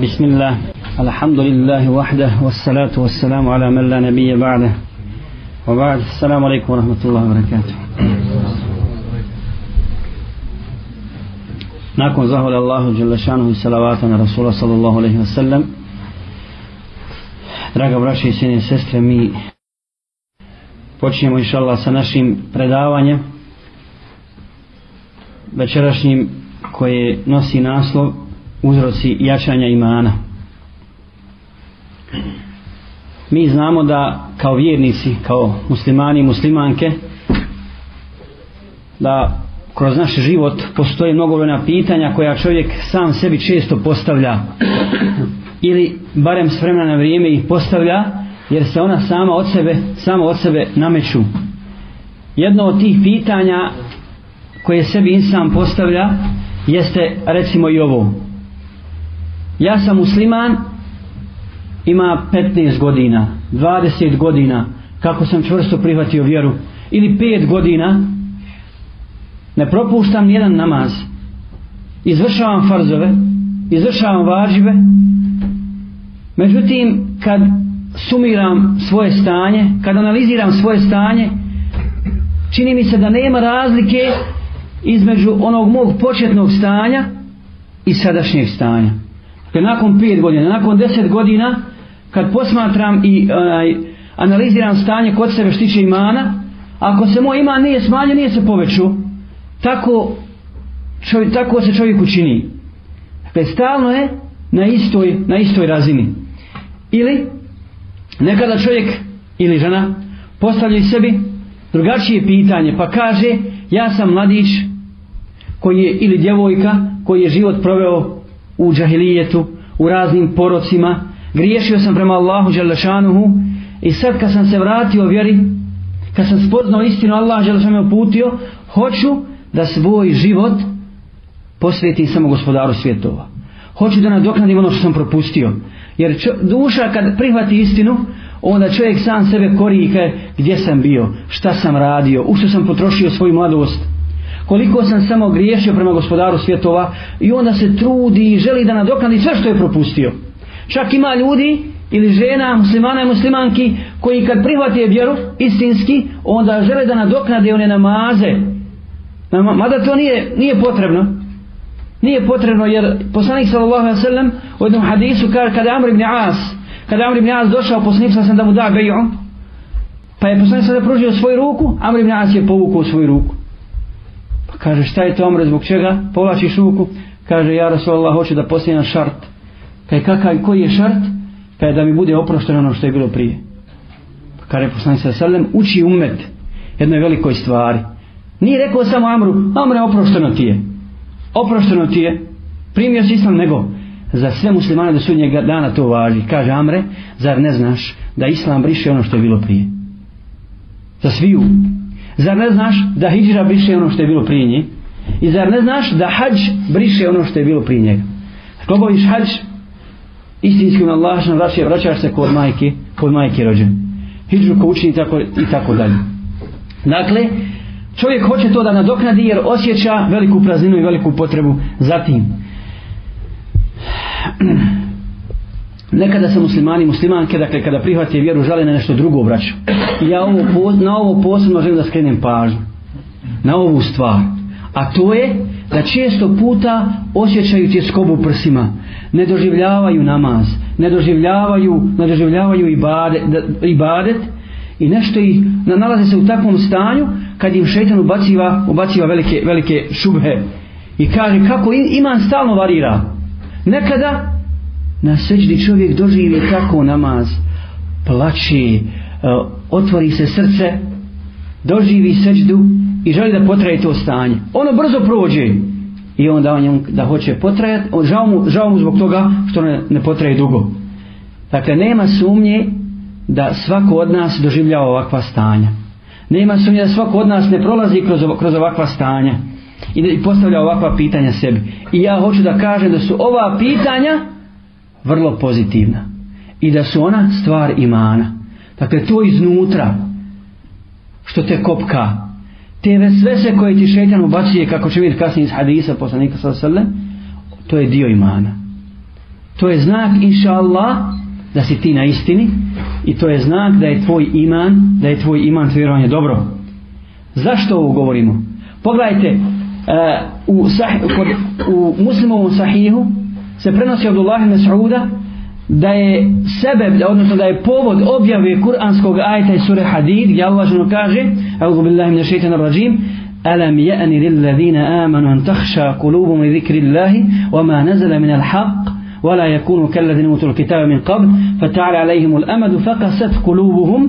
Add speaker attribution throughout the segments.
Speaker 1: بسم الله الحمد لله وحده والصلاة والسلام على من لا نبي بعده وبعد السلام عليكم ورحمة الله وبركاته nakon zahvala Allahu Đelešanuhu i salavata na Rasula sallallahu alaihi wa sallam draga braće i sine sestre mi počinjemo inša Allah sa našim predavanjem večerašnjim koje nosi naslov uzroci jačanja imana. Mi znamo da kao vjernici kao muslimani i muslimanke da kroz naš život postoje mnogobrojna pitanja koja čovjek sam sebi često postavlja ili barem s vremena na vrijeme ih postavlja jer se ona sama od sebe samo od sebe nameću. Jedno od tih pitanja koje sebi insan postavlja jeste recimo i ovo ja sam musliman ima 15 godina 20 godina kako sam čvrsto prihvatio vjeru ili 5 godina ne propuštam nijedan namaz izvršavam farzove izvršavam važive međutim kad sumiram svoje stanje kad analiziram svoje stanje čini mi se da nema razlike između onog mog početnog stanja i sadašnjeg stanja. Kad nakon 5 godina nakon 10 godina kad posmatram i onaj, analiziram stanje kod sebe štiće imana ako se moj iman nije smanjio nije se povećao. Tako čovjek, tako se čovjek učini. Dakle stalno je na istoj, na istoj razini. Ili nekada čovjek ili žena postavljaju sebi drugačije pitanje pa kaže ja sam mladić koji je ili djevojka koji je život proveo u džahilijetu u raznim porocima griješio sam prema Allahu Đalešanuhu i sad kad sam se vratio vjeri kad sam spoznao istinu Allah Đalešanuhu uputio hoću da svoj život posvetim samo gospodaru svjetova. Hoću da nadoknadim ono što sam propustio. Jer čo, duša kad prihvati istinu, onda čovjek sam sebe korije gdje sam bio, šta sam radio, u što sam potrošio svoju mladost, koliko sam samo griješio prema gospodaru svjetova i onda se trudi i želi da nadoknadi sve što je propustio. Čak ima ljudi ili žena, muslimana i muslimanki koji kad prihvate vjeru istinski, onda žele da nadoknade one namaze, Mada to nije, nije potrebno. Nije potrebno jer poslanik sallallahu alaihi sallam u jednom hadisu kaže kada Amr ibn As kada Amr ibn As došao poslanik sallallahu da mu da beju pa je poslanik sallallahu pružio svoju ruku Amr ibn As je povukao svoju ruku pa kaže šta je to omre, zbog čega povlačiš ruku kaže ja Rasulallah hoću da postavim šart Pa je kakav koji je šart pa je da mi bude oprošteno ono što je bilo prije pa kaže poslanik sallam, uči umet jednoj velikoj stvari Nije rekao samo Amru, Amre oprošteno ti je. Oprošteno ti je. Primio si islam nego za sve muslimane do sudnjeg dana to važi. Kaže Amre, zar ne znaš da islam briše ono što je bilo prije? Za sviju. Zar ne znaš da hijđra briše ono što je bilo prije nje? I zar ne znaš da hađ briše ono što je bilo prije njega? Ako obaviš hađ, istinskim Allahom vraćaš, vraćaš se kod majke, kod majke rođen. Hijđu ko učini tako, i tako dalje. Dakle, čovjek hoće to da nadoknadi jer osjeća veliku prazninu i veliku potrebu za tim. Nekada se muslimani muslimanke, dakle kada prihvate vjeru, žale na nešto drugo braću. I ja ovo, na ovo posebno želim da skrenem pažnju. Na ovu stvar. A to je da često puta osjećaju tjeskobu prsima. Ne doživljavaju namaz. Ne doživljavaju, ne doživljavaju ibadet, ibadet i nešto ih nalaze se u takvom stanju kad im šetan ubaciva, ubaciva velike, velike šubhe i kaže kako iman stalno varira nekada na seđdi čovjek doživi tako namaz. Plaći e, otvori se srce doživi seđdu i želi da potraje to stanje. Ono brzo prođe i onda on da hoće potrajati žao mu, žao mu zbog toga što ne, ne potraje dugo. Dakle nema sumnje da svako od nas doživljava ovakva stanja. Nema sumnje da svako od nas ne prolazi kroz, kroz ovakva stanja i, i postavlja ovakva pitanja sebi. I ja hoću da kažem da su ova pitanja vrlo pozitivna. I da su ona stvar imana. Dakle to iznutra što te kopka te vesvese koje ti šetan ubacuje kako će vidjeti kasnije iz hadisa poslanika sallam to je dio imana. To je znak inša Allah da si ti na istini i to je znak da je tvoj iman da je tvoj iman vjerovanje dobro. Zašto ovo govorimo? Pogledajte uh, u, sah, kod, u muslimovom sahihu se prenosi od Allahi Mas'uda da je sebe, odnosno da je povod objave kuranskog ajta iz sure Hadid gdje Allah ženo kaže A'udhu billahi min shaitan rajim ألم يأن للذين آمنوا أن تخشى قلوبهم لذكر الله وما نزل من الحق ولا يكونوا كالذين أوتوا الكتاب من قبل فتعالى عليهم الأمد فقست قلوبهم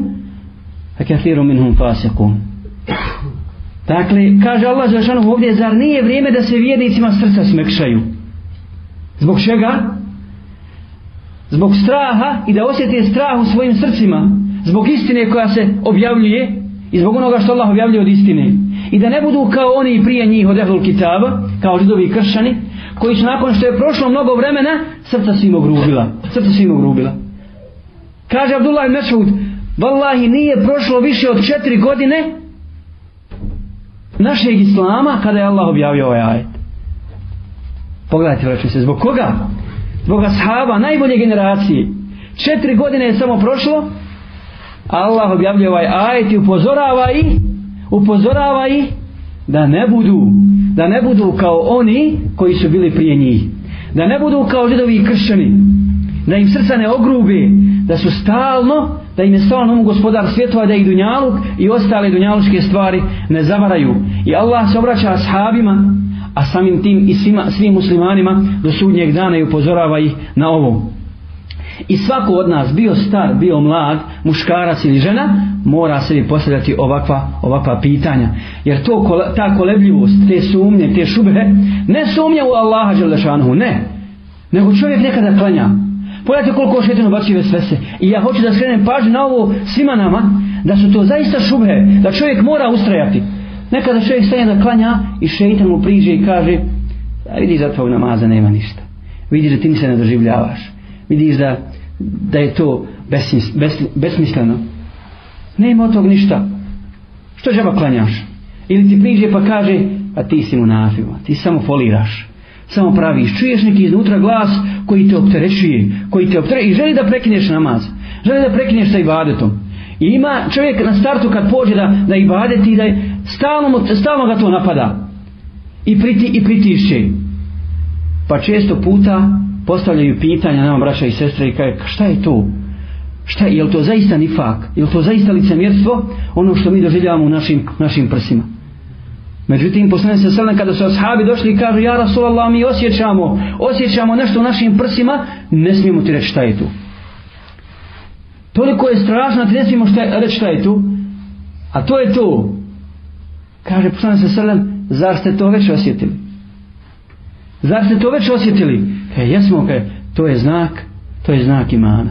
Speaker 1: فكثير منهم فاسقون Dakle, kaže Allah Žešanu ovdje, zar nije vrijeme da se vjernicima srca smekšaju? Zbog čega? Zbog straha i da osjete strah u svojim srcima. Zbog istine koja se objavljuje i zbog onoga što Allah objavljuje od istine. I da ne budu kao oni prije njih od Ehlul Kitaba, kao židovi kršćani, koji su nakon što je prošlo mnogo vremena, srca su im ogrubila. Srca su im ogrubila. Kaže Abdullah Mesud, Wallahi nije prošlo više od četiri godine našeg Islama kada je Allah objavio ovaj ajet. Pogledajte, vraću se, zbog koga? Zbog ashaba, najbolje generacije. Četiri godine je samo prošlo, Allah objavljuje ovaj ajet i upozorava ih, upozorava ih da ne budu, da ne budu kao oni koji su bili prije njih. Da ne budu kao židovi i kršćani. Da im srca ne ogrube, da su stalno, da im je stalno mu gospodar svjetova, da ih dunjaluk i ostale dunjalučke stvari ne zavaraju. I Allah se obraća ashabima, a samim tim i svima, svim muslimanima do sudnjeg dana i upozorava ih na ovo. I svako od nas, bio star, bio mlad, muškarac ili žena, mora se postavljati ovakva, ovakva pitanja. Jer to, ta kolebljivost, te sumnje, te šube, ne sumnja u Allaha Đelešanhu, ne. Nego čovjek nekada klanja. Pogledajte koliko šetinu baci vesvese. I ja hoću da skrenem pažnju na ovo svima nama, da su to zaista šube, da čovjek mora ustrajati. Nekada čovjek stane da klanja i šeitan mu priđe i kaže, a vidi za tvoj namaza nema ništa. Vidi da ti se ne doživljavaš. Vidiš da, da je to besmis, bes, besmisleno. Nema od tog ništa. Što džaba klanjaš? Ili ti priđe pa kaže, a ti si mu nafima, ti samo foliraš. Samo praviš, čuješ neki iznutra glas koji te opterećuje, koji te opterećuje i želi da prekineš namaz. Želi da prekineš sa ibadetom. I ima čovjek na startu kad pođe da, da ibadeti da je, stalno, stalno ga to napada. I, priti, i pritišće. Pa često puta postavljaju pitanja nama braća i sestre i kaže šta je to? Šta je, je to zaista nifak? Je to zaista licemjerstvo? Ono što mi doživljavamo u našim, našim prsima. Međutim, poslane se srne kada su ashabi došli i kažu Ja Rasulallah, mi osjećamo, osjećamo nešto u našim prsima, ne smijemo ti reći šta je tu. Toliko je strašno, ti ne smijemo šta, reći šta je tu. A to je to. Kaže poslane se srne, zar ste to već osjetili? Zar ste to već osjetili? Kaže, jesmo, kaže, to je znak, to je znak imana.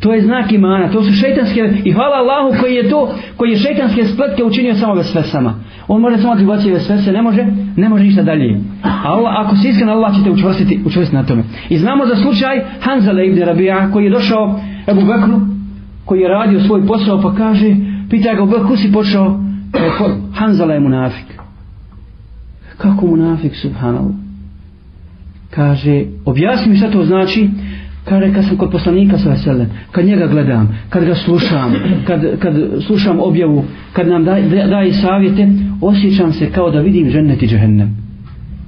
Speaker 1: To je znak imana, to su šeitanske, i hvala Allahu koji je to, koji je šeitanske spletke učinio samo vesvesama. On može samo tribati vesvese, ne može, ne može ništa dalje. A Allah, ako si iskren, Allah će te učvrstiti, učvrstiti na tome. I znamo za slučaj Hanzala ibn Rabija, koji je došao Ebu Bekru, koji je radio svoj posao, pa kaže, pita ga, kako si počeo, pa Hanzala je munafik. Kako munafik, subhanallah? kaže, objasni mi šta to znači, kaže, kad sam kod poslanika sa veselem, kad njega gledam, kad ga slušam, kad, kad slušam objavu, kad nam daje da, savjete, osjećam se kao da vidim žennet i džehennem.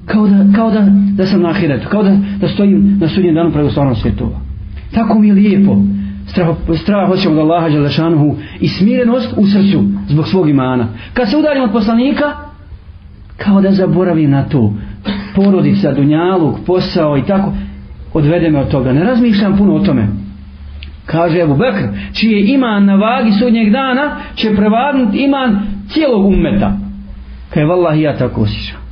Speaker 1: Kao da, kao da, da sam na ahiretu, kao da, da stojim na sudnjem danu pravoslavnog svjetova. Tako mi je lijepo. Strah, strah hoćemo od Allaha Đalešanuhu i smirenost u srcu zbog svog imana. Kad se udarim od poslanika, kao da zaboravim na to porodica, dunjaluk, posao i tako, odvede me od toga. Ne razmišljam puno o tome. Kaže Ebu Bekr, čiji je iman na vagi sudnjeg dana, će prevagnuti iman cijelog ummeta. Kaj vallah ja tako osjećam.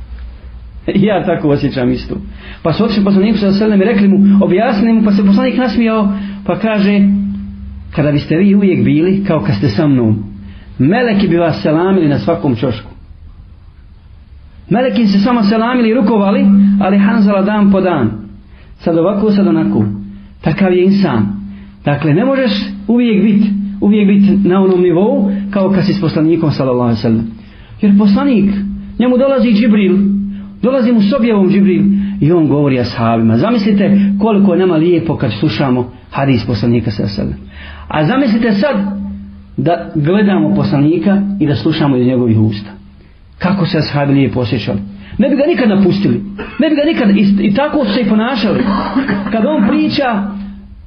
Speaker 1: ja tako osjećam isto. Pa su otišli poslaniku sa selem i rekli mu, objasni mu, pa se poslanik nasmijao, pa kaže, kada biste vi uvijek bili, kao kad ste sa mnom, meleki bi vas selamili na svakom čošku. meleki se samo selamili i rukovali, ali Hanzala dan po dan. Sad ovako, sad onako. Takav je insan. Dakle, ne možeš uvijek biti uvijek biti na onom nivou kao kad si s poslanikom sallallahu sallam. Jer poslanik, njemu dolazi Džibril, dolazi mu s objavom Džibril i on govori ashabima. Zamislite koliko je nama lijepo kad slušamo hadis poslanika sallallahu. A zamislite sad da gledamo poslanika i da slušamo iz njegovih usta. Kako se ashabi lijepo posjećali. Ne bi ga nikad napustili. Ne bi ga nikad i, i tako su se i ponašali. Kad on priča,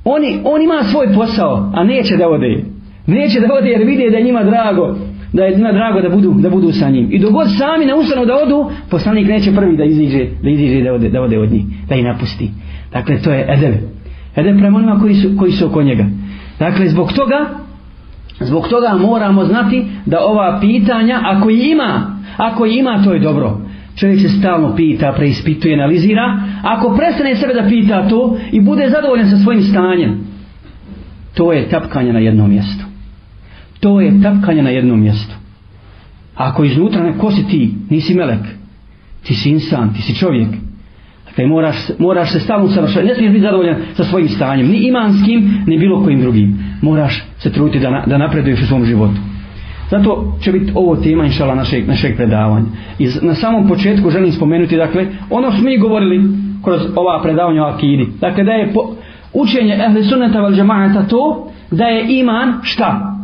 Speaker 1: oni, on ima svoj posao, a neće da ode. Neće da ode jer vide da je njima drago da je njima drago da budu da budu sa njim. I dogod sami ne ustanu da odu, poslanik neće prvi da iziđe, da iziđe da ode, da ode od njih, da ih napusti. Dakle, to je edeb. Edeb prema onima koji su, koji su oko njega. Dakle, zbog toga, zbog toga moramo znati da ova pitanja, ako i ima, ako i ima, to je dobro. Čovjek se stalno pita, preispituje, analizira. Ako prestane sebe da pita to i bude zadovoljan sa svojim stanjem, to je tapkanje na jednom mjestu to je tapkanje na jednom mjestu. Ako iznutra ne, ko si ti? Nisi melek. Ti si insan, ti si čovjek. Dakle, moraš, moraš se stalno savršavati. Ne smiješ biti zadovoljan sa svojim stanjem. Ni imanskim, ni bilo kojim drugim. Moraš se truditi da, da napreduješ u svom životu. Zato će biti ovo tema inšala našeg, našeg predavanja. I na samom početku želim spomenuti, dakle, ono što mi govorili kroz ova predavanja o akidi. Dakle, da je po, učenje ehli sunneta val džemata to, da je iman šta?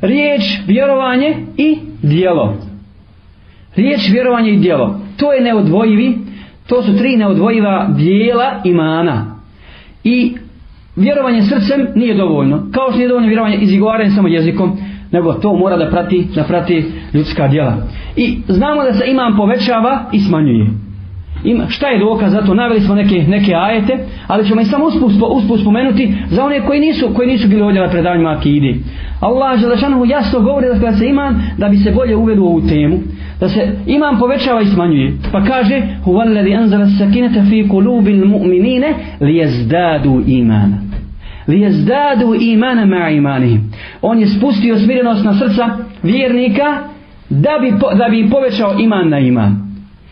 Speaker 1: riječ, vjerovanje i dijelo. Riječ, vjerovanje i dijelo. To je neodvojivi, to su tri neodvojiva dijela imana. I vjerovanje srcem nije dovoljno. Kao što nije dovoljno vjerovanje izigovaranje samo jezikom, nego to mora da prati, da prati ljudska djela. I znamo da se iman povećava i smanjuje. Ima, šta je dokaz za to? Naveli smo neke, neke ajete, ali ćemo i samo usput, usput spomenuti za one koji nisu, koji nisu bili ovdje na predavanjima akidi. Allah Želešanohu jasno govori da kada se iman da bi se bolje uvelo u ovu temu da se iman povećava i smanjuje pa kaže "Huvallazi anzala sakinata fi qulubil mu'minina liyazdadu imana Liyazdadu imana ma imanihim on je spustio smirenost na srca vjernika da bi, da bi povećao iman na iman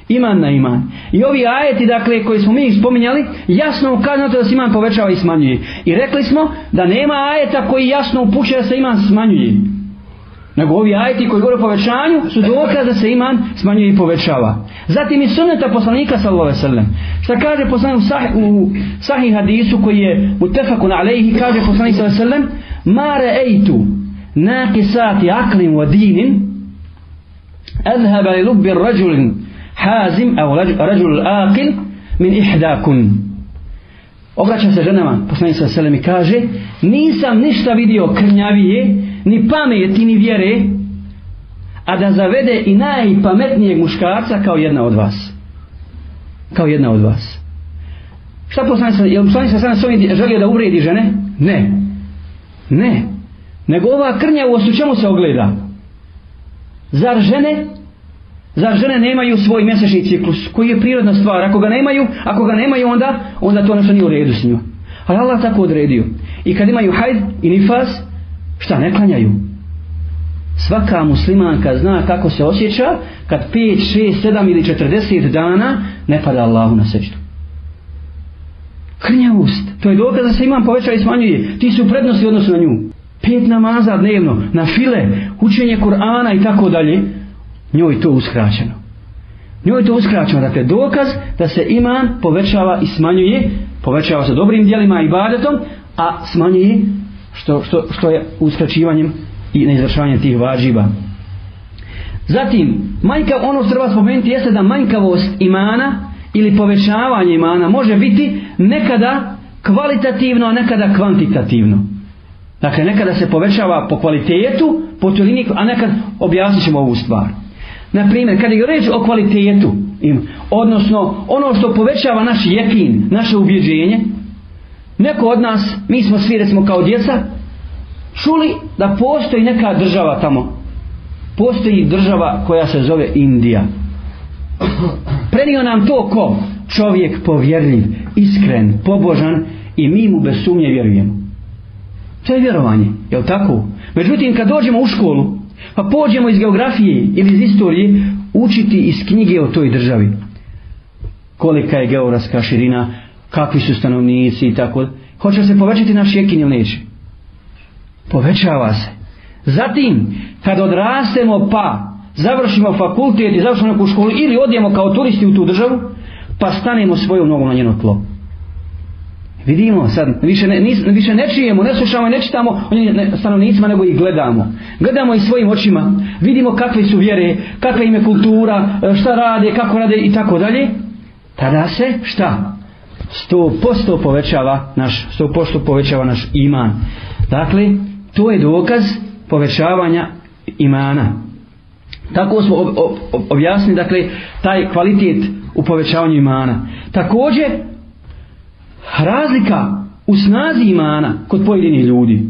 Speaker 1: iman na iman. I ovi ajeti, dakle, koji smo mi spominjali, jasno ukazuju da se iman povećava i smanjuje. I rekli smo da nema ajeta koji jasno upućuje da se iman smanjuje. Nego ovi ajeti koji govore o povećanju su dokaz da se iman smanjuje i povećava. Zatim i sunneta poslanika sallallahu alejhi ve sellem. Šta kaže poslanik u sahih, u sahih hadisu koji je mutafakun alejhi kaže poslanik sallallahu alejhi ve sellem: "Ma ra'aytu naqisati aqlin wa dinin adhhaba li lubbi ar-rajul hazim, aw rajul aqil min ihdakun. Obraća se ženama, poslanik sallallahu alejhi ve sellem i kaže, nisam ništa vidio krnjavije, ni pameti, ni vjere, a da zavede i najpametnijeg muškarca kao jedna od vas. Kao jedna od vas. Šta poslanik sa, je li poslanik sa selem želio da uvredi žene? Ne. Ne. Nego ova krnjavost u čemu se ogleda? Zar žene Zar žene nemaju svoj mjesečni ciklus koji je prirodna stvar? Ako ga nemaju, ako ga nemaju onda, onda to nešto nije u redu s njima. Ali Allah tako odredio. I kad imaju hajd i nifas, šta ne klanjaju? Svaka muslimanka zna kako se osjeća kad 5, 6, 7 ili 40 dana ne pada Allahu na sećtu. Krnjavost. To je dokaz da se imam povećava i smanjuje. Ti su prednosti odnosno odnosu na nju. Pet namaza dnevno, na file, učenje Kur'ana i tako dalje njoj to uskraćeno. Njoj to uskraćeno, dakle dokaz da se iman povećava i smanjuje, povećava se dobrim dijelima i badetom, a smanjuje što, što, što je uskraćivanjem i neizvršavanjem tih važiba. Zatim, manjka, ono što treba spomenuti jeste da manjkavost imana ili povećavanje imana može biti nekada kvalitativno, a nekada kvantitativno. Dakle, nekada se povećava po kvalitetu, po teolini, a nekad objasnit ćemo ovu stvar. Na primjer, kada je reč o kvalitetu, im, odnosno ono što povećava naš jekin, naše ubjeđenje, neko od nas, mi smo svi recimo kao djeca, čuli da postoji neka država tamo. Postoji država koja se zove Indija. Prenio nam to ko? Čovjek povjerljiv, iskren, pobožan i mi mu bez sumnje vjerujemo. To je vjerovanje, je li tako? Međutim, kad dođemo u školu, Pa pođemo iz geografije ili iz istorije učiti iz knjige o toj državi. Kolika je geografska širina, kakvi su stanovnici i tako. Hoće se povećati naš jekin ili neće? Povećava se. Zatim, kad odrastemo pa završimo fakultet i završimo neku školu ili odijemo kao turisti u tu državu, pa stanemo svoju nogu na njeno tlo vidimo sad više ne, nis, više ne čijemo ne slušamo i ne čitamo o ne, stanovnicima nego ih gledamo gledamo ih svojim očima vidimo kakve su vjere kakva im je kultura e, šta rade kako rade i tako dalje tada se šta sto posto povećava naš sto posto povećava naš iman. Dakle to je dokaz povećavanja imana. Tako smo ob, ob, objasnili dakle taj kvalitet u povećavanju imana. Također razlika u snazi imana kod pojedinih ljudi.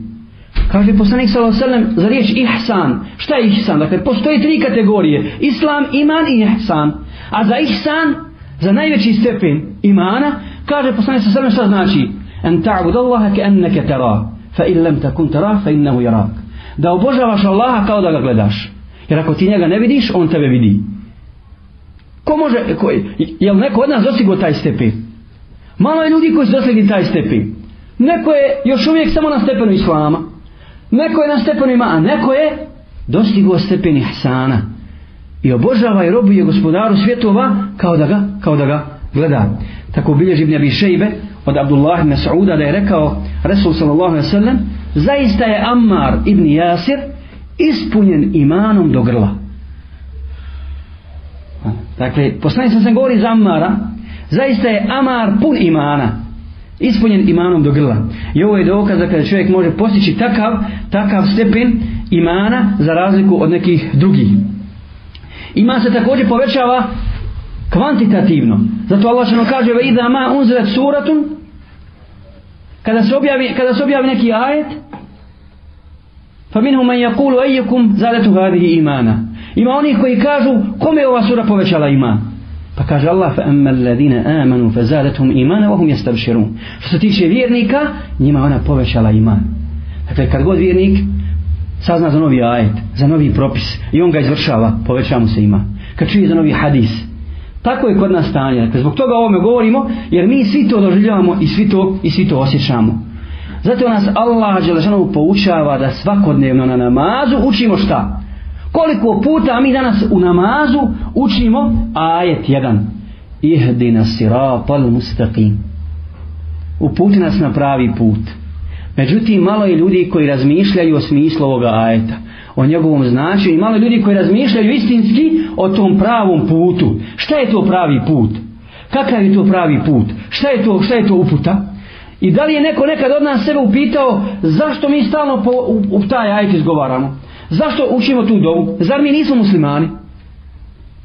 Speaker 1: Kaže poslanik sallallahu alejhi ve sellem za riječ ihsan šta je ihsan? Dakle postoji tri kategorije islam iman i ihsan. A za ihsan za najveći stepen imana kaže poslanik sa alejhi šta znači? šta znači Allaha ta'budallaha ka'annaka tara fa in lam takun tara fa innahu yarak da obožavaš Allaha kao da ga gledaš jer ako ti njega ne vidiš on tebe vidi ko može ko, je li neko od nas dostigo taj stepen Malo je ljudi koji su dosegli taj stepen. Neko je još uvijek samo na stepenu Islama. Neko je na stepenu ima, a neko je dostigo stepen Ihsana. I obožava i robuje gospodaru svjetova kao da ga, kao da ga gleda. Tako bilježi Ibn Abi Šejbe od Abdullah ibn Sa'uda da je rekao Resul sallallahu alaihi sallam zaista je Ammar ibn Jasir ispunjen imanom do grla. Dakle, poslanik sam se govori za Ammara zaista je Amar pun imana ispunjen imanom do grla i ovo je dokaz da kada čovjek može postići takav takav stepen imana za razliku od nekih drugih ima se također povećava kvantitativno zato Allah što kaže ve idha ma unzilat suratun kada se objavi kada se objavi neki ajet fa minhum man yaqulu ayyukum zadatu hadhihi imana ima oni koji kažu kome ova sura povećala iman Pa kaže Allah fa amma alladhina amanu fazadatuhum imana wa hum yastabshirun. Što se tiče vjernika, njima ona povećala iman. Dakle kad god vjernik sazna za novi ajet, za novi propis i on ga izvršava, povećava mu se iman. Kad čuje za novi hadis, tako je kod nas stanje. Dakle, zbog toga o ovome govorimo, jer mi svi to doživljavamo i svi to, i svi to osjećamo. Zato nas Allah Đelešanovu poučava da svakodnevno na namazu učimo šta? Koliko puta mi danas u namazu učimo ajet 1. Ihdina siratal mustaqim. Uputi nas na pravi put. Međutim, malo je ljudi koji razmišljaju o smislu ovoga ajeta. O njegovom značaju. I malo ljudi koji razmišljaju istinski o tom pravom putu. Šta je to pravi put? Kakav je to pravi put? Šta je to, šta je to uputa? I da li je neko nekad od nas sebe upitao zašto mi stalno po, u, u taj ajet izgovaramo? Zašto učimo tu dovu? Zar mi nismo muslimani?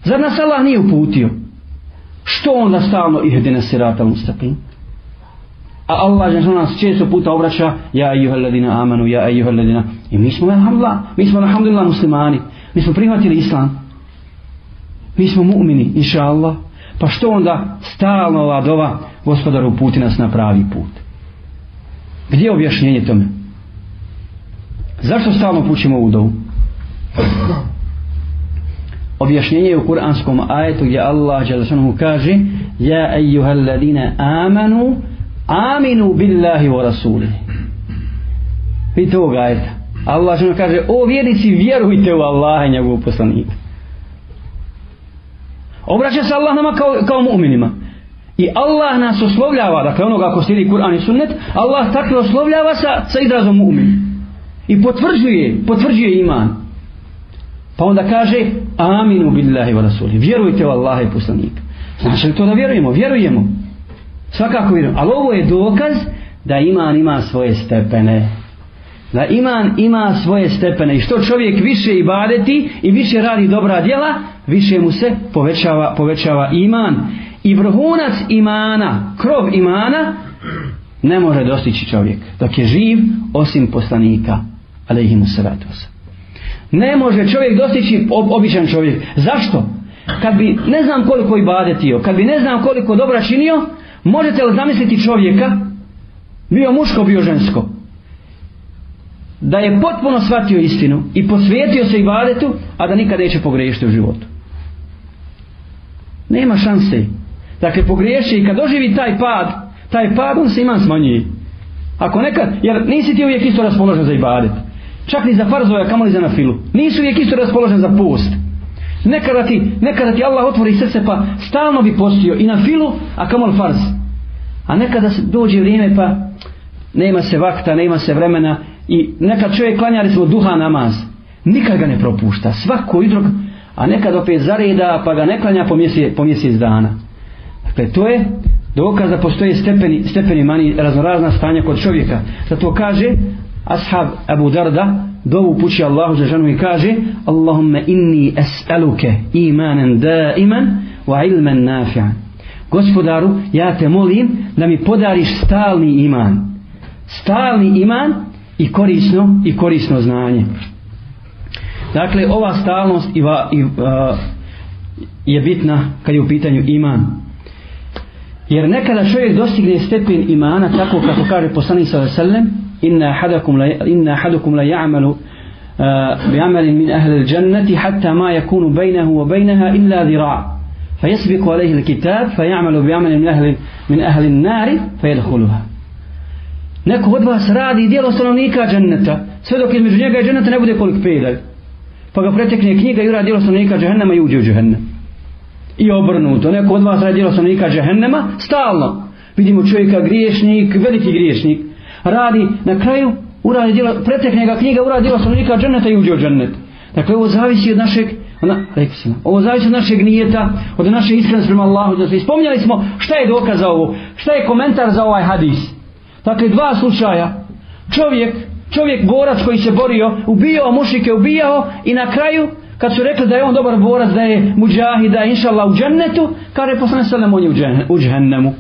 Speaker 1: Zar nas Allah nije uputio? Što onda stalno ihdine sirata mustaqim? A Allah je nas često puta obraća Ja ejuha ladina amanu, ja ejuha ladina I mi smo, alhamdulillah, mi smo alhamdulillah muslimani. Mi smo prihvatili islam. Mi smo mu'mini, inša Allah Pa što onda stalno ova dova Gospodaru uputi nas na pravi put? Gdje je objašnjenje tome? Zašto stalno pućimo ovu dovu? Objašnjenje je u kuranskom ajetu gdje Allah Đelešanohu kaže Ja ejuha ladina amanu aminu billahi wa rasuli Vidite ovog ajeta Allah što kaže O vjernici vjerujte u Allaha i njegovu poslanika Obraća se Allah nama kao, kao mu'minima I Allah nas oslovljava, dakle onoga ako slijedi Kur'an i sunnet, Allah takve oslovljava sa, sa izrazom mu'min. I potvrđuje, potvrđuje iman. Pa onda kaže, aminu billahi wa rasuli. Vjerujte u Allaha i poslanika. Znači li to da vjerujemo? Vjerujemo. Svakako vjerujem. Ali ovo je dokaz da iman ima svoje stepene. Da iman ima svoje stepene. I što čovjek više ibadeti i više radi dobra djela, više mu se povećava, povećava iman. I vrhunac imana, krov imana, ne može dostići čovjek dok je živ osim poslanika alaihimu salatu ne može čovjek dostići običan čovjek zašto? kad bi ne znam koliko ibadetio kad bi ne znam koliko dobra činio možete li zamisliti čovjeka bio muško bio žensko da je potpuno shvatio istinu i posvijetio se ibadetu a da nikad neće pogriješiti u životu nema šanse dakle pogriješi i kad doživi taj pad taj pad on se iman smanjuje ako nekad jer nisi ti uvijek isto raspoložen za ibadet čak ni za farzove, kamoli za nafilu. Nisu uvijek isto raspoložen za post. Nekada ti, nekada ti Allah otvori srce pa stalno bi postio i na filu, a kamol farz. A nekada se dođe vrijeme pa nema se vakta, nema se vremena i nekad čovjek klanja recimo duha namaz. Nikad ga ne propušta. Svako jutro, a nekad opet zareda pa ga ne klanja po mjesec, po mjesec dana. Dakle, to je dokaz da postoje stepeni, stepeni mani raznorazna stanja kod čovjeka. Zato kaže ashab Abu Darda dovu pući Allahu za ženu i kaže Allahumma inni es'aluke imanen daiman wa ilman nafi'an. Gospodaru ja te molim da mi podariš stalni iman. Stalni iman i korisno i korisno znanje. Dakle ova stalnost i, va, i, uh, je bitna kad je u pitanju iman. Jer nekada čovjek dostigne stepen imana tako kako kaže poslanik sallallahu alejhi ahadakum la inna ahadakum la ya'malu بعمل من أهل الجنة حتى ما يكون بينه وبينها إلا ذراع فيسبق عليه الكتاب فيعمل بعمل من أهل من أهل النار فيدخلها Neko od vas radi dijelo stanovnika dženneta, sve dok između njega i dženneta ne bude kolik pedalj. Pa ga pretekne knjiga i uradi dijelo stanovnika džehennema i uđe u džehennem. I obrnuto, neko od vas radi dijelo stanovnika džehennema, stalno. Vidimo čovjeka griješnik, veliki griješnik, radi na kraju uradi djelo, pretekne ga knjiga, uradi djelo stanovnika dženneta i uđe u džennet. Dakle, ovo zavisi od našeg, ona, rekli smo, ovo zavisi od našeg nijeta, od naše iskrenosti prema Allahu. Da spominjali smo šta je dokaz za ovo, šta je komentar za ovaj hadis. Dakle, dva slučaja. Čovjek, čovjek borac koji se borio, ubijao mušike, ubijao i na kraju, kad su rekli da je on dobar borac, da je muđahi, da je inšallah u džennetu, kaže poslane selem on je u džennemu.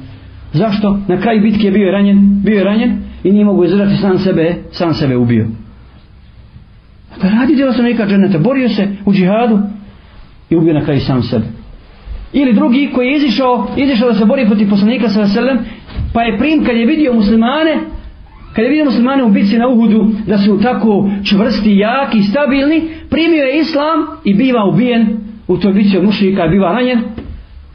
Speaker 1: Zašto? Na kraju bitke je bio ranjen, bio je ranjen, i nije mogu izdržati sam sebe, sam sebe ubio. Pa radi djela sam neka dženeta, borio se u džihadu i ubio na kraju sam sebe. Ili drugi koji je izišao, izišao da se bori protiv poslanika sa veselem, pa je prim kad je vidio muslimane, kad je vidio muslimane u bitci na Uhudu, da su tako čvrsti, jaki, stabilni, primio je islam i biva ubijen u toj bitci od mušlika, biva ranjen,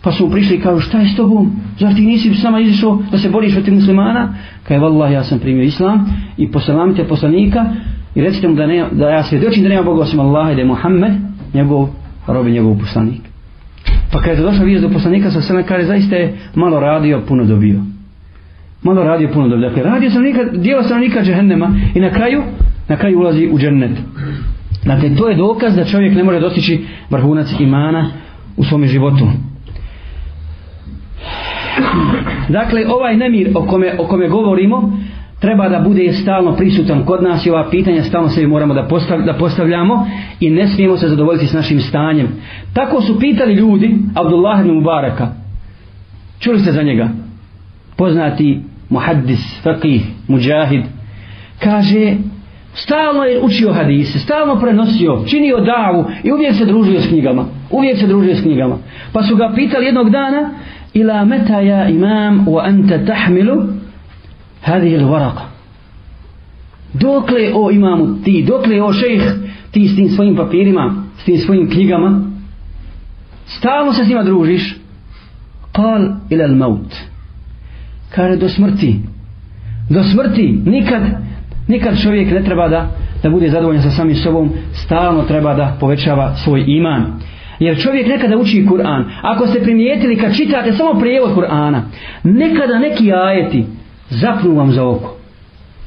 Speaker 1: Pa su prišli i kažu šta je s tobom? Zar ti nisi s nama izišao da se boriš protiv muslimana? Kaj vallah ja sam primio islam i poselamite poslanika i recite mu da, ne, da ja svjedočim da nema Boga osim Allaha i da je Muhammed njegov rob i njegov poslanik. Pa kada je došao vijest do poslanika sa sve kaže zaista je malo radio, puno dobio. Malo radio, puno dobio. Dakle, radio sam nikad, dijelo sam nikad džehennema i na kraju, na kraju ulazi u džennet. Dakle, to je dokaz da čovjek ne može dostići vrhunac imana u svome životu. Dakle, ovaj nemir o kome, o kome govorimo, treba da bude stalno prisutan kod nas i ova pitanja stalno se moramo da, postav, da postavljamo i ne smijemo se zadovoljiti s našim stanjem. Tako su pitali ljudi Abdullah ibn Mubaraka. Čuli ste za njega? Poznati muhaddis, faqih, muđahid. Kaže, stalno je učio hadise, stalno prenosio, činio davu i uvijek se družio s knjigama. Uvijek se družio s knjigama. Pa su ga pitali jednog dana, إلى متى يا إمام وأنت تحمل هذه الورقة dokle o imamu ti, dokle o šejh ti s tim svojim papirima, s tim svojim knjigama, stalno se s njima družiš, kal ila al maut. Kaže do smrti. Do smrti. Nikad, nikad čovjek ne treba da, da bude zadovoljan sa samim sobom, stalno treba da povećava svoj iman. Jer čovjek nekada uči Kur'an. Ako ste primijetili kad čitate samo prijevod Kur'ana, nekada neki ajeti zapnu vam za oko.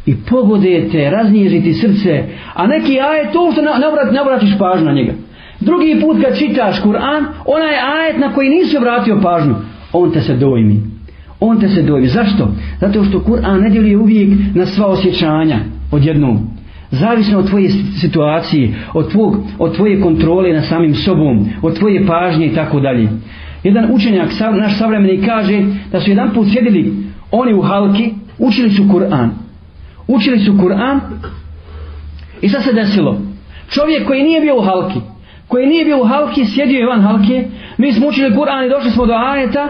Speaker 1: I pogodete, raznježiti srce, a neki ajet, to što ne, obrat, ne obratiš pažnju na njega. Drugi put kad čitaš Kur'an, onaj ajet na koji nisi obratio pažnju, on te se dojmi. On te se dojmi. Zašto? Zato što Kur'an ne djeluje uvijek na sva osjećanja odjednom zavisno od tvoje situacije, od, tvog, od tvoje kontrole na samim sobom, od tvoje pažnje i tako dalje. Jedan učenjak, naš savremeni, kaže da su jedan put sjedili oni u halki, učili su Kur'an. Učili su Kur'an i sad se desilo. Čovjek koji nije bio u halki, koji nije bio u halki, sjedio je van halke, mi smo učili Kur'an i došli smo do ajeta,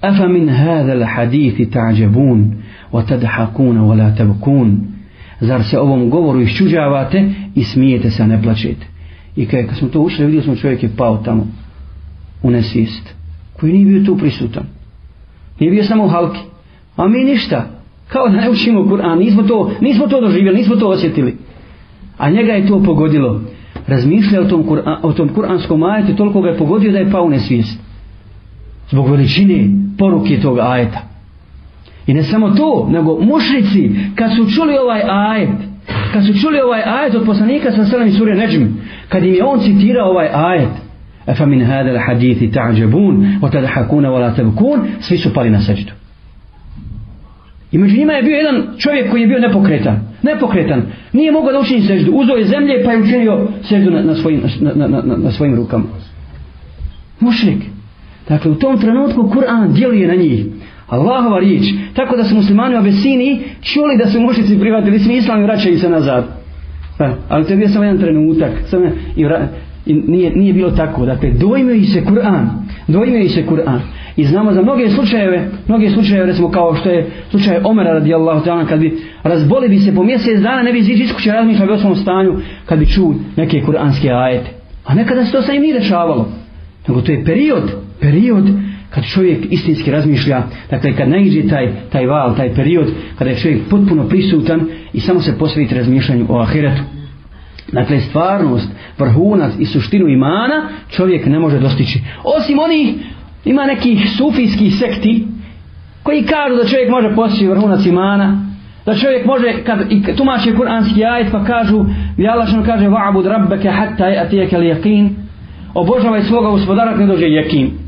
Speaker 1: afa min hadha hadithi ta'jabun, wa tadhakuna, wa la tabkun zar se ovom govoru iščuđavate i smijete se, a ne plaćete. I kaj, kad smo to učili, vidjeli smo čovjek je pao tamo u nesvijest, koji nije bio tu prisutan. Nije bio samo u halki. A mi ništa. Kao da ne učimo Kur'an. Nismo to, nismo to doživjeli, nismo to osjetili. A njega je to pogodilo. razmišlja o tom, Kur'an, o tom kuranskom ajetu, toliko ga je pogodio da je pao u nesvijest. Zbog veličine poruke tog ajeta. I ne samo to, nego mušrici, kad su čuli ovaj ajet, kad su čuli ovaj ajet od poslanika sa selam i sure Neđm, kad im je on citirao ovaj ajet, Efa min hada hadithi ta'đabun, wa tadhakuna wa la tabkun, svi su pali na seđu. I među njima je bio jedan čovjek koji je bio nepokretan. Nepokretan. Nije mogao da učini seždu. Uzao je zemlje pa je učinio seždu na, na, svojim, na, na, na, na svojim rukama. Mušnik. Dakle, u tom trenutku Kur'an djeluje na njih. Allahova riječ. Tako da su muslimani u Abesini čuli da su mušici prihvatili svi islam i vraćaju se nazad. Pa, ali to je bio samo jedan trenutak. Samo i, vra, i nije, nije bilo tako. Dakle, dojmio se Kur'an. Dojmio se Kur'an. I znamo za mnoge slučajeve, mnoge slučajeve, recimo kao što je slučaj Omera radijallahu ta'ala, kad bi razboli bi se po mjesec dana, ne bi izići iz kuće razmišljali o svom stanju, kad bi čuo neke kuranske ajete. A nekada se to sa im nije dešavalo. Nego to je period, period kad čovjek istinski razmišlja, dakle kad naiđe taj, taj val, taj period, kada je čovjek potpuno prisutan i samo se posveti razmišljanju o ahiretu. Dakle, stvarnost, vrhunac i suštinu imana čovjek ne može dostići. Osim onih ima nekih sufijskih sekti koji kažu da čovjek može postići vrhunac imana da čovjek može kad i tumače kuranski ajet pa kažu i kaže va'bud rabbeke hatta atijeke li yakin obožavaj svoga gospodara kad dođe yakin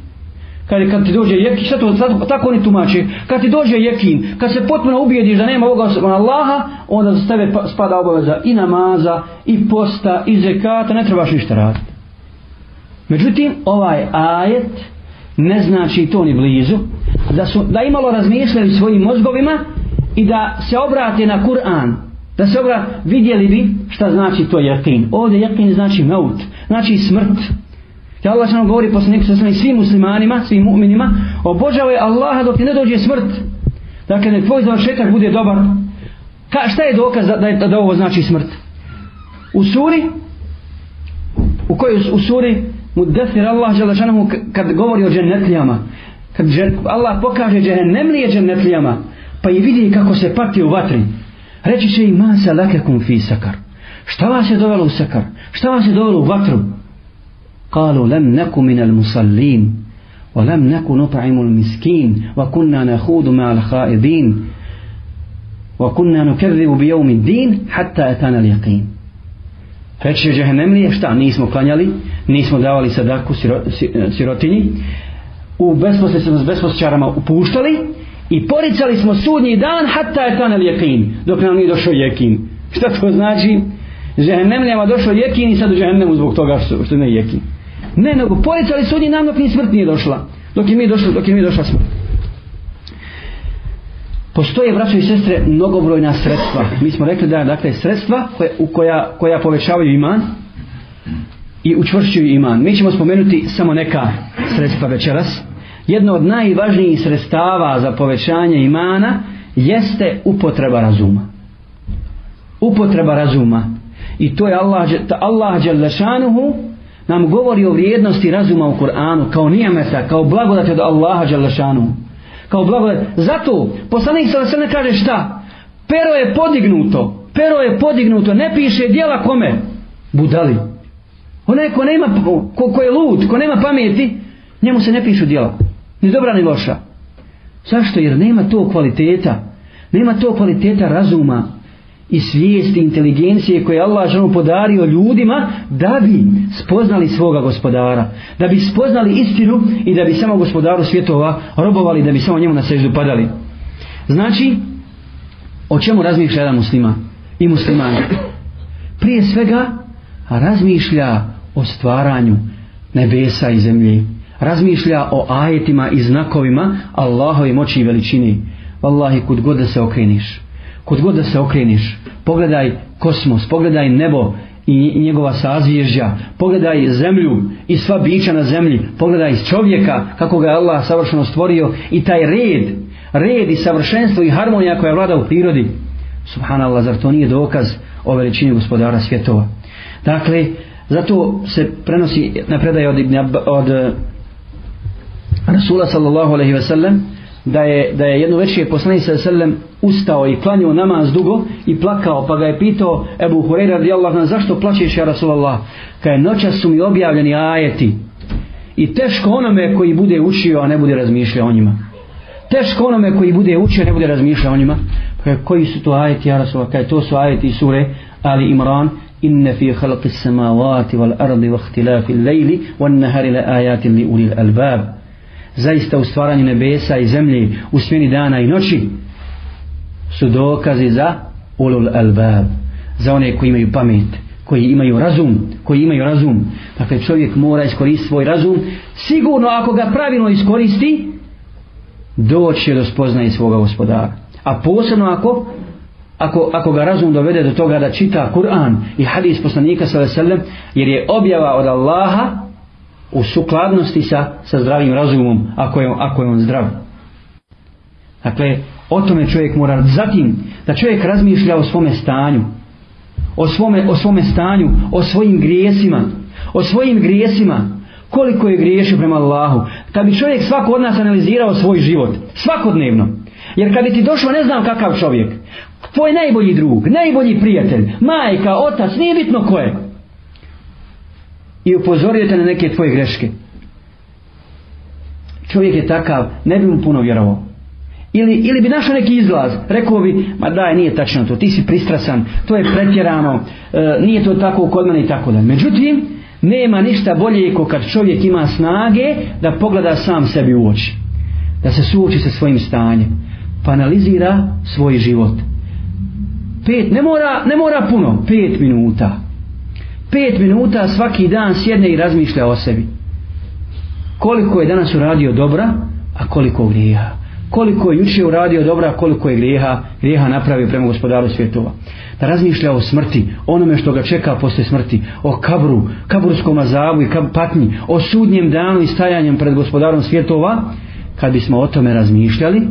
Speaker 1: kad, kad ti dođe yakin šta to tako, tako oni tumače? Kad ti dođe yakin kad se potpuno ubijediš da nema ovoga Allaha onda za tebe pa, spada obaveza i namaza i posta i zekata ne trebaš ništa raditi. Međutim ovaj ajet ne znači to ni blizu da su da imalo razmišljali svojim mozgovima i da se obrate na Kur'an da se obrat, vidjeli bi šta znači to jakin ovdje jakin znači maut znači smrt. Ja Allah što govori poslanik sa svim muslimanima, svim mu'minima, obožavaj Allaha dok ti ne dođe smrt. Dakle, nek tvoj završetak bude dobar. Ka, šta je dokaz da, da, da ovo znači smrt? U suri, u kojoj u suri Mudathir Allah Đelešanohu kad govori o džennetlijama, kad Allah pokaže džennemlije džennetlijama, pa i vidi kako se pati u vatri, reći će im masa lakekum fi sakar. Šta vas je dovelo u sakar? Šta vas je dovelo u vatru? قالوا لم نكن من المصلين ولم نكن نطعم المسكين وكنا نخوض مع الخائضين وكنا نكذب بيوم الدين حتى أتانا اليقين. Reći će džehennemlije, šta, nismo klanjali, nismo davali sadaku siro, sirotinji, u besposle s besposčarama upuštali i poricali smo sudnji dan hatta je tanel jekin, dok nam nije došao jekin. Šta to znači? Džehennemlijama došao jekin i sad u džehennemu zbog toga što, što ne jekin. Ne, nego poricali su oni nam dok ni smrt nije došla. Dok je mi došla, dok je mi došla smrt. Postoje, braćo i sestre, mnogobrojna sredstva. Mi smo rekli da dakle, sredstva koje, u koja, koja povećavaju iman i učvršćuju iman. Mi ćemo spomenuti samo neka sredstva večeras. Jedno od najvažnijih sredstava za povećanje imana jeste upotreba razuma. Upotreba razuma. I to je Allah, Allah Đalešanuhu nam govori o vrijednosti razuma u Kur'anu kao nijemeta, kao blagodati od Allaha Đalešanu kao blagodat. Zato poslanik sa sve ne kaže šta? Pero je podignuto. Pero je podignuto. Ne piše dijela kome? Budali. Onaj ko nema, ko, ko je lud, ko nema pameti, njemu se ne pišu dijela. Ni dobra ni loša. Zašto? Jer nema to kvaliteta. Nema to kvaliteta razuma i svijesti inteligencije koje Allah ženu podario ljudima da bi spoznali svoga gospodara da bi spoznali istinu i da bi samo gospodaru svjetova robovali da bi samo njemu na seždu padali. Znači o čemu razmišlja jedan muslima i musliman? Prije svega razmišlja o stvaranju nebesa i zemlje. Razmišlja o ajetima i znakovima Allahove moći i veličini Wallahi kud god da se okreniš kod god da se okreniš, pogledaj kosmos, pogledaj nebo i njegova sazvježja, pogledaj zemlju i sva bića na zemlji, pogledaj čovjeka kako ga je Allah savršeno stvorio i taj red, red i savršenstvo i harmonija koja vlada u prirodi. Subhanallah, zar to nije dokaz o veličini gospodara svjetova? Dakle, zato se prenosi na predaj od, od eh, Rasula sallallahu alaihi ve sellem, da je, da je jedno večer poslanik sa selem ustao i klanjao namaz dugo i plakao pa ga je pitao Ebu Hureyra radijallahu anhu zašto plačeš ja Rasulallah Kaj noća su mi objavljeni ajeti. I teško onome koji bude učio, a ne bude razmišljao o njima. Teško onome koji bude učio, a ne bude razmišljao o njima. Kaj, koji su to ajeti, ja Rasulullah, kaj to su ajeti sure Ali Imran, inne fi khalqis samawati wal ardi wa ihtilafi al-layli wan nahari la ayatin li ulil albab zaista u stvaranju nebesa i zemlje u smjeni dana i noći su dokazi za ulul albab za one koji imaju pamet koji imaju razum koji imaju razum. Dakle čovjek mora iskoristiti svoj razum. Sigurno ako ga pravilno iskoristi doći do spoznaje svoga gospodara. A posebno ako ako, ako ga razum dovede do toga da čita Kur'an i hadis poslanika sallallahu jer je objava od Allaha u sukladnosti sa, sa zdravim razumom ako je, ako je on zdrav dakle o tome čovjek mora zatim da čovjek razmišlja o svome stanju o svome, o svome stanju o svojim grijesima o svojim grijesima koliko je griješio prema Allahu kad bi čovjek svako od nas analizirao svoj život svakodnevno jer kad bi ti došao ne znam kakav čovjek tvoj najbolji drug, najbolji prijatelj, majka, otac, nije bitno ko je. I upozorio te na neke tvoje greške. Čovjek je takav, ne bi mu puno vjerovao. Ili, ili bi našao neki izlaz, rekao bi, ma daj, nije tačno to, ti si pristrasan, to je pretjerano, e, nije to tako kod mene i tako da. Međutim, nema ništa bolje ko kad čovjek ima snage da pogleda sam sebi u oči. Da se suoči sa svojim stanjem. Pa analizira svoj život pet, ne mora, ne mora puno, pet minuta. Pet minuta svaki dan sjedne i razmišlja o sebi. Koliko je danas uradio dobra, a koliko grijeha. Koliko je juče uradio dobra, a koliko je grijeha, grijeha napravio prema gospodaru svjetova. Da razmišlja o smrti, onome što ga čeka posle smrti, o kabru, kaburskom azabu i kab, patnji, o sudnjem danu i stajanjem pred gospodarom svjetova, kad bismo o tome razmišljali,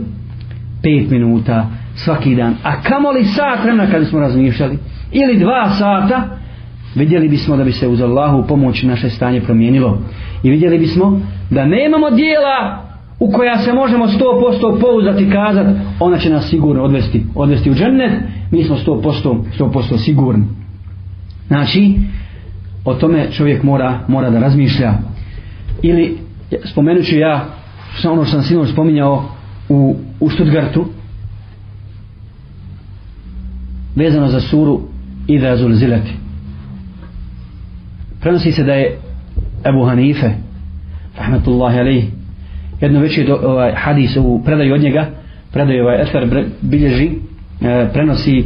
Speaker 1: pet minuta, svaki dan. A kamoli sat vremena kad smo razmišljali? Ili dva sata? Vidjeli bismo da bi se uz Allahu pomoć naše stanje promijenilo. I vidjeli bismo da nemamo dijela u koja se možemo 100% pouzdati i kazati ona će nas sigurno odvesti, odvesti u džennet. Mi smo 100%, 100% sigurni. Znači, o tome čovjek mora, mora da razmišlja. Ili, spomenut ću ja, ono što sam sinoć spominjao u, u Stuttgartu, vezano za suru Ida Zulzileti Prenosi se da je Ebu Hanife, rahmetullahi alaih, jedno veći ovaj, hadis u predaju od njega, predaju ovaj Efer bilježi, e, prenosi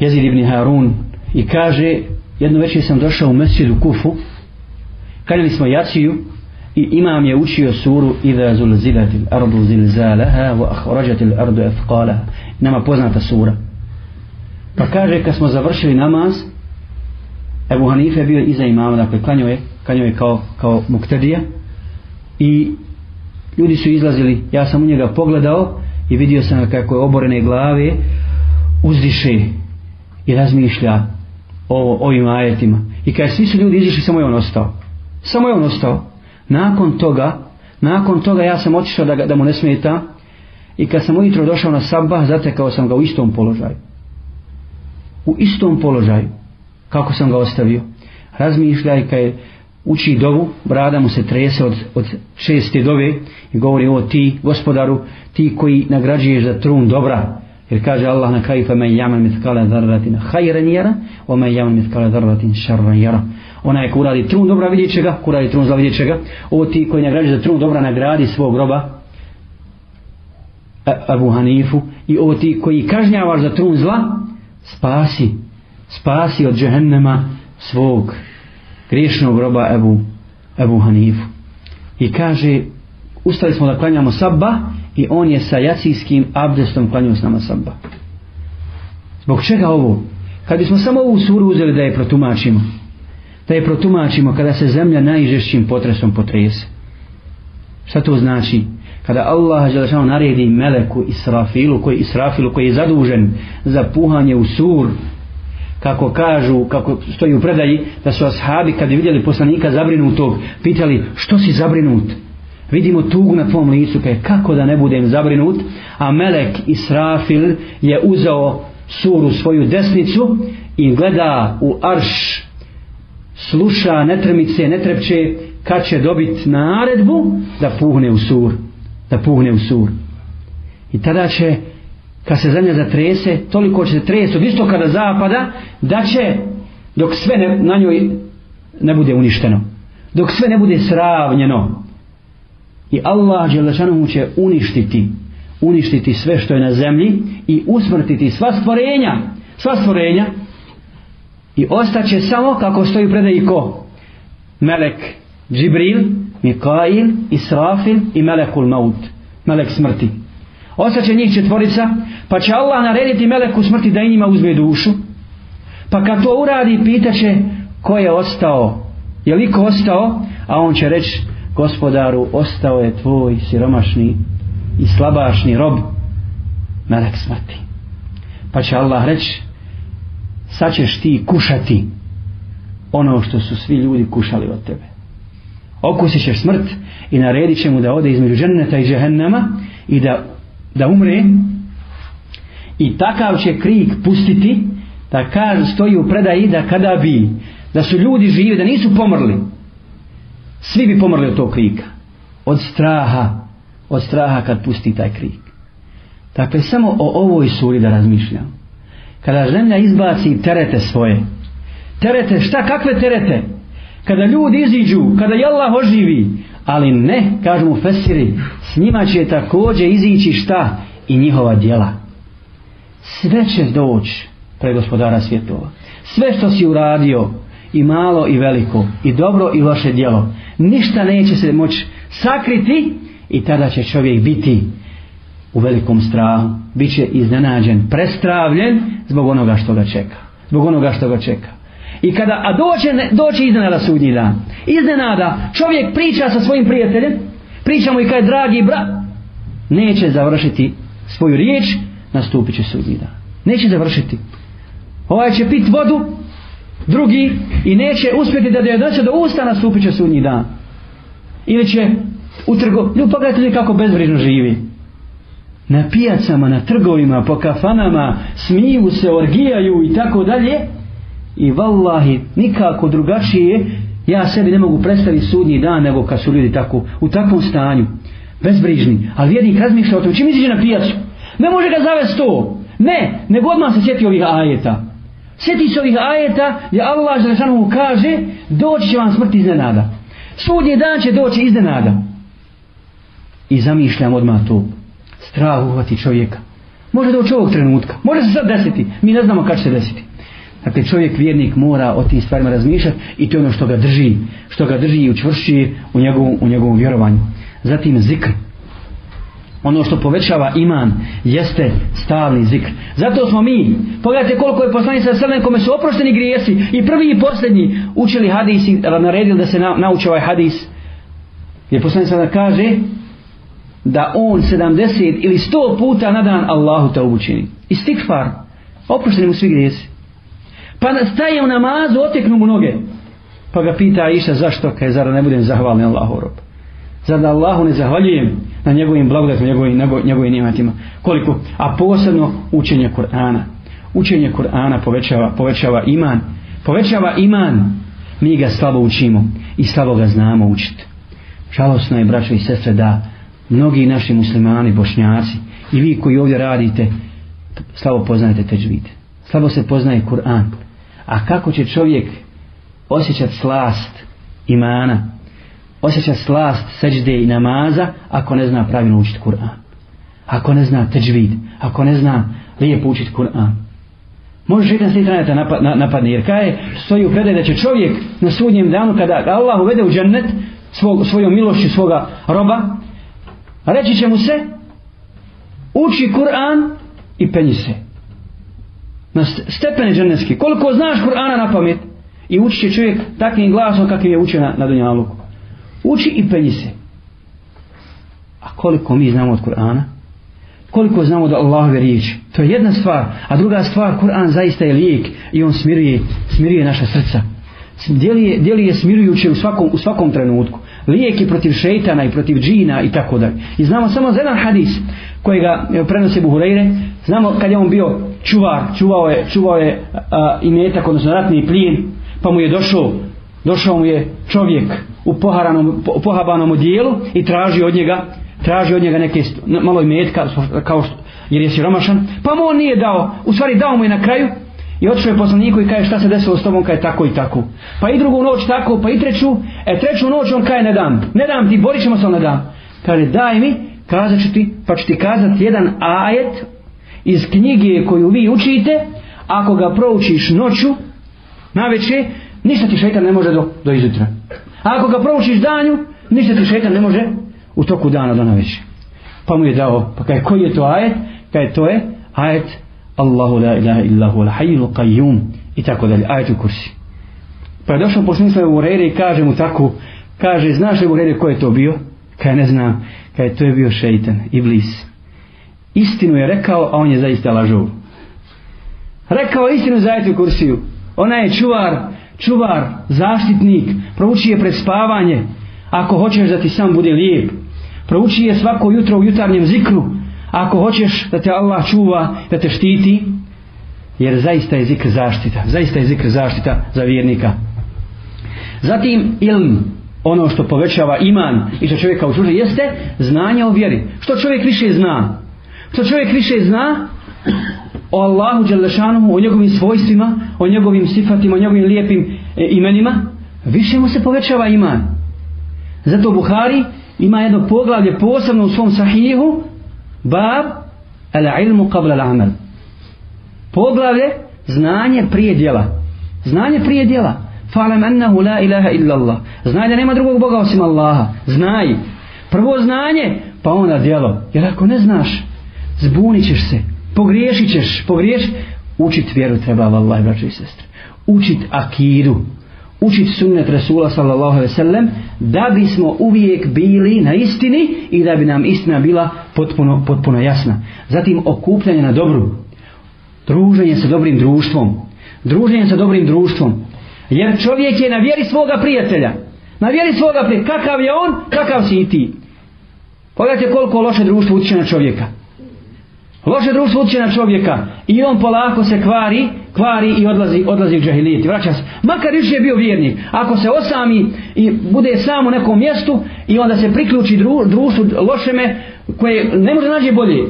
Speaker 1: Jezid ibn Harun i kaže, jedno veći sam došao u mesjidu Kufu, kanjali smo jaciju i imam je učio suru Ida Zulzilati, ardu zilzalaha, wa akhrajatil ardu athqalaha Nama poznata sura. Pa kaže kad smo završili namaz Ebu Hanife bio iza imama dakle klanio je, klanio je kao, kao muktedija. I ljudi su izlazili ja sam u njega pogledao i vidio sam kako je oborene glave uzdiše i razmišlja o ovim ajetima. I kada svi su ljudi izišli samo je on ostao. Samo je on ostao. Nakon toga nakon toga ja sam otišao da, da mu ne smeta. I kad sam ujutro došao na sabah zatekao sam ga u istom položaju. U istom položaju kako sam ga ostavio? Razmišljaj kad je uči dovu brada mu se trese od, od šeste dove i govori o ti gospodaru ti koji nagrađuješ za trun dobra. Jer kaže Allah na kraju fa men ya'mal mitkale dharratin khayran jara o men ya'mal mitkale dharratin sharran jara ona je kuradi trun dobra vidjet će ga kuradi trun zla vidjet će ga. O ti koji nagrađuje za trun dobra nagradi svog groba Abu Hanifu. I o ti koji kažnjavaš za trun zla spasi spasi od džehennema svog griješnog roba Ebu, Ebu Hanifu. I kaže ustali smo da klanjamo sabba i on je sa jacijskim abdestom klanjao s nama sabba. Zbog čega ovo? Kad bismo samo ovu suru uzeli da je protumačimo da je protumačimo kada se zemlja najžešćim potresom potrese. Šta to znači? Kada Allah Đelešanu naredi Meleku Israfilu koji, Israfilu koji je zadužen za puhanje u sur kako kažu, kako stoji u predaji da su ashabi kad je vidjeli poslanika zabrinutog pitali što si zabrinut vidimo tugu na tvom licu kaj, kako da ne budem zabrinut a Melek Israfil je uzao suru svoju desnicu i gleda u arš sluša, netremice, netrepče, kad će dobiti naredbu da puhne u sur. Da puhne u sur. I tada će, kad se zemlja zatrese, toliko će se trese od istoka do zapada, da će, dok sve ne, na njoj ne bude uništeno, dok sve ne bude sravnjeno, i Allah Đelešanomu će uništiti, uništiti sve što je na zemlji i usmrtiti sva stvorenja, sva stvorenja, i ostaće samo kako stoji predaj ko? Melek Džibril Mikail Israfil i Melekul Maut Melek smrti ostaće njih četvorica pa će Allah narediti Meleku smrti da i njima uzme dušu. Pa kad to uradi pitaće ko je ostao. Je li ko ostao? A on će reći gospodaru ostao je tvoj siromašni i slabašni rob Melek smrti. Pa će Allah reći sad ćeš ti kušati ono što su svi ljudi kušali od tebe. Okusit ćeš smrt i naredit će mu da ode između dženneta i džehennama i da, da umre. I takav će krik pustiti da kaže stoji u predaji da kada bi da su ljudi živi, da nisu pomrli svi bi pomrli od tog krika. Od straha od straha kad pusti taj krik. Dakle samo o ovoj suri da razmišljam. Kada zemlja izbaci terete svoje terete, šta kakve terete? Kada ljudi iziđu kada je Allah oživi ali ne, kažu mu Fesiri s njima će također izići šta? I njihova djela. Sve će doći pre gospodara svjetova. Sve što si uradio i malo i veliko i dobro i loše djelo ništa neće se moći sakriti i tada će čovjek biti u velikom strahu. Bit će iznenađen, prestravljen zbog onoga što ga čeka. Zbog onoga što ga čeka. I kada, a doće, doće iznenada sudnji dan iznenada. Čovjek priča sa svojim prijateljem priča mu i kaj dragi brat neće završiti svoju riječ nastupit će sudnji dan. Neće završiti. Ovaj će pit vodu drugi i neće uspjeti da je doće do usta nastupit će sudnji dan. Ili će u trgo ljudi pogledajte kako bezbrižno živi. Na pijacama, na trgovima, po kafanama, smiju se, orgijaju i tako dalje. I vallahi, nikako drugačije, ja sebi ne mogu predstaviti sudnji dan nego kad su ljudi tako, u takvom stanju, bezbrižni. Ali vjernik razmišlja o tom, čim iziđe na pijacu? Ne može ga zavesti to. Ne, nego odmah se sjeti ovih ajeta. Sjeti se ovih ajeta gdje Allah Želešanu kaže doći će vam smrt iznenada. Sudnji dan će doći iznenada. I zamišljam odmah to strah uhvati čovjeka. Može doći ovog trenutka. Može se sad desiti. Mi ne znamo kad će se desiti. Dakle, čovjek vjernik mora o tim stvarima razmišljati i to je ono što ga drži. Što ga drži i učvršćuje u njegovom, u njegovom vjerovanju. Zatim zikr. Ono što povećava iman jeste stalni zikr. Zato smo mi, pogledajte koliko je poslanica Selem kome su oprošteni grijesi i prvi i posljednji učili hadis i naredili da se na, nauče ovaj hadis. Je poslanica kaže da on 70 ili 100 puta na dan Allahu te učini. Istikfar. Oprošteni mu svi grijesi. Pa staje u namazu, oteknu mu noge. Pa ga pita Iša zašto, kaj zara ne budem zahvalni Allahu rob. Zar da Allahu ne zahvaljujem na njegovim blagodatima, njegovim, njegovim nimatima. Koliko? A posebno učenje Kur'ana. Učenje Kur'ana povećava, povećava iman. Povećava iman. Mi ga slabo učimo i slabo ga znamo učiti. Žalosno je, braćo i sestre, da mnogi naši muslimani, bošnjaci i vi koji ovdje radite slabo poznajete teđvide. slabo se poznaje Kur'an a kako će čovjek osjećat slast imana? Osjećat slast seđde i namaza ako ne zna pravilno učiti Kur'an? Ako ne zna teđvid? Ako ne zna lijepo učiti Kur'an? Može šeitan se interneta napadne, jer kaj stoji u predaj da će čovjek na sudnjem danu kada Allah uvede u džennet svog, svojom milošću svoga roba, reći će mu se uči Kur'an i penji se na stepene dženevski. Koliko znaš Kur'ana na pamet i uči će čovjek takvim glasom kakvim je učio na, na Dunjaluku. Uči i penji se. A koliko mi znamo od Kur'ana? Koliko znamo da Allahove riječi? To je jedna stvar. A druga stvar Kur'an zaista je lijek i on smiruje, smiruje naša srca. Djeluje, djeluje smirujuće u svakom, u svakom trenutku. Lijek je protiv šeitana i protiv džina i tako dalje. I znamo samo za jedan hadis kojega prenosi Buhureyre, znamo kad je on bio čuvar, čuvao je, čuvao je a, imetak, odnosno ratni plijen, pa mu je došao došao mu je čovjek u poharanom, po, pohabanom odijelu i traži od njega traži od njega neke malo metka kao što, jer je siromašan pa mu on nije dao u stvari dao mu je na kraju i otišao je poslaniku i kaže šta se desilo s tobom kaže tako i tako? Pa i drugu noć tako pa i treću e treću noć on kaže ne dam ne dam ti borit ćemo se ne dam kaže daj mi kazat ću ti pa ću ti kazat jedan ajet iz knjige koju vi učite ako ga proučiš noću na večer ništa ti šeitan ne može do, do izutra. A ako ga proučiš danju ništa ti šeitan ne može u toku dana do na večer. Pa mu je dao pa kaj koji je to ajet? Kaj to je ajet Allahu la ilaha illa la hayyul qayyum i tako dalje ajetul kursi. Pa je došao poslanik u Urere i kaže mu tako kaže znaš li Urere ko je to bio? Kaj ne znam. Kaj to je bio šeitan iblis istinu je rekao a on je zaista lažov rekao istinu za ajetul kursiju ona je čuvar čuvar zaštitnik prouči je pred spavanje ako hoćeš da ti sam bude lijep prouči je svako jutro u jutarnjem zikru ako hoćeš da te Allah čuva, da te štiti, jer zaista je zikr zaštita, zaista je zikr zaštita za vjernika. Zatim ilm, ono što povećava iman i što čovjeka učuži, jeste znanje o vjeri. Što čovjek više zna? Što čovjek više zna o Allahu Đalešanuhu, o njegovim svojstvima, o njegovim sifatima, o njegovim lijepim e, imenima, više mu se povećava iman. Zato Buhari ima jedno poglavlje posebno u svom sahihu, Bab al ilmu qabla al amal. Poglavlje znanje prije djela. Znanje prije djela. Fa'lam annahu la ilaha illa Allah. Znaj da nema drugog Boga osim Allaha. Znaj. Prvo znanje, pa onda djelo. Jer ako ne znaš, zbunit ćeš se. Pogriješit ćeš. Pogriješ. Učit vjeru treba, vallahi, braćo i sestre. Učit akidu učit sunnet Rasula sallallahu alaihi sellem, da bismo uvijek bili na istini i da bi nam istina bila potpuno, potpuno jasna. Zatim okupljanje na dobru, druženje sa dobrim društvom, druženje sa dobrim društvom. Jer čovjek je na vjeri svoga prijatelja. Na vjeri svoga prijatelja. Kakav je on, kakav si i ti. Pogledajte koliko loše društvo utiče na čovjeka. Loše društvo utječe na čovjeka i on polako se kvari, kvari i odlazi, odlazi u džahilijet. Vraća se. Makar više je bio vjernik. Ako se osami i bude sam u nekom mjestu i onda se priključi dru, društvu lošeme koje ne može nađe bolje.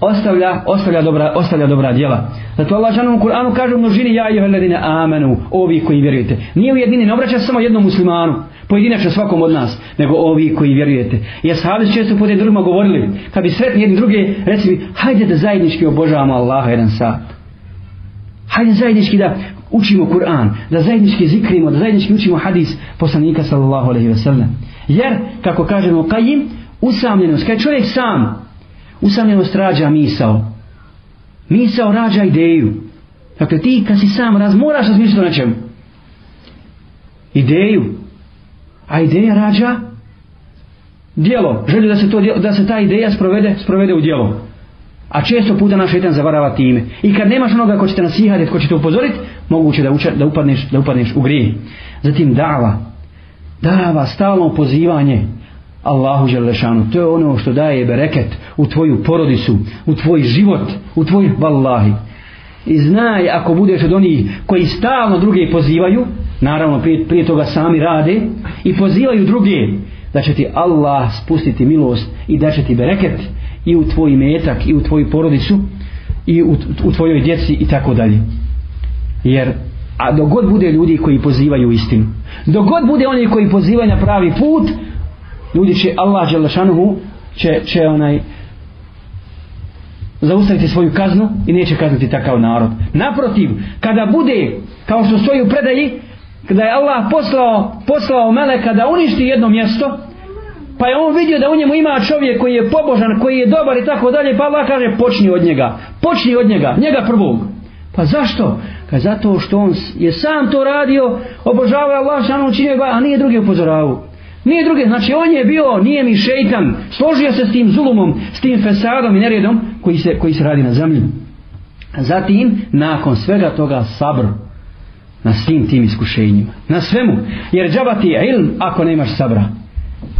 Speaker 1: Ostavlja, ostavlja dobra, ostavlja dobra djela. Zato Allah žanu u Kur'anu kaže u množini ja i ohledine amenu, ovi koji vjerujete. Nije u jedini, ne obraća samo jednom muslimanu pojedinačno svakom od nas, nego ovi koji vjerujete. I ashabi su često pod drugima govorili, kad bi sretni jedni druge, recimo, hajde da zajednički obožavamo Allaha jedan sat. Hajde zajednički da učimo Kur'an, da zajednički zikrimo, da zajednički učimo hadis poslanika sallallahu alaihi ve sellem. Jer, kako kažemo Qajim, usamljenost, kad čovjek sam, usamljenost rađa misao. Misao rađa ideju. Dakle, ti kad si sam raz, moraš razmišljati o nečemu. Ideju, A ideja rađa dijelo. Želju da se, to, da se ta ideja sprovede, sprovede u djelo. A često puta naš šetan zavarava time. I kad nemaš onoga ko će te nasihati, ko će te upozoriti, moguće da, uča, da, upadneš, da upadneš u grije. Zatim dava. Dava, stalno pozivanje Allahu Želešanu. To je ono što daje bereket u tvoju porodicu, u tvoj život, u tvoj vallahi. I znaj ako budeš od onih koji stalno druge pozivaju, naravno prije, prije toga sami rade i pozivaju druge da će ti Allah spustiti milost i da će ti bereket i u tvoj metak i u tvoju porodicu i u, u tvojoj djeci i tako dalje jer a dogod bude ljudi koji pozivaju istinu dogod bude oni koji pozivaju na pravi put ljudi će Allah Đelešanuhu će, će onaj zaustaviti svoju kaznu i neće kazniti takav narod naprotiv kada bude kao što stoji u predaji kada je Allah poslao, poslao meleka da uništi jedno mjesto, pa je on vidio da u njemu ima čovjek koji je pobožan, koji je dobar i tako dalje, pa Allah kaže počni od njega, počni od njega, njega prvog. Pa zašto? Ka zato što on je sam to radio, obožavao Allah što on učinio a nije drugi upozoravao. Nije druge, znači on je bio, nije mi šeitan, složio se s tim zulumom, s tim fesadom i neredom koji se, koji se radi na zemlji. Zatim, nakon svega toga sabr, na svim tim iskušenjima. Na svemu. Jer džaba ti je ilm ako nemaš sabra.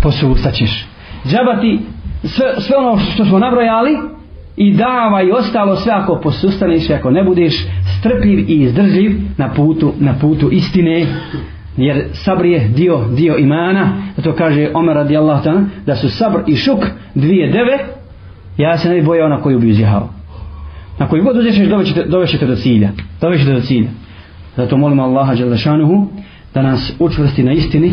Speaker 1: Posustaćeš. Džaba ti sve, sve ono što smo nabrojali i dava i ostalo sve ako posustaneš ako ne budeš strpljiv i izdržljiv na putu, na putu istine jer sabr je dio, dio imana. To kaže Omer radijallahu ta'ala da su sabr i šuk dvije deve. Ja se ne bi bojao na koju bi uzjehao. Na koju god uzješeš dovećete do cilja. Dovećete do cilja. Zato molimo Allaha Đalešanuhu da nas učvrsti na istini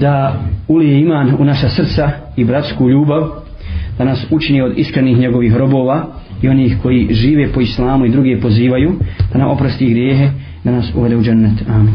Speaker 1: da ulije iman u naša srca i bratsku ljubav da nas učini od iskrenih njegovih robova i onih koji žive po islamu i druge pozivaju da nam oprosti grijehe da nas uvede u džennet amin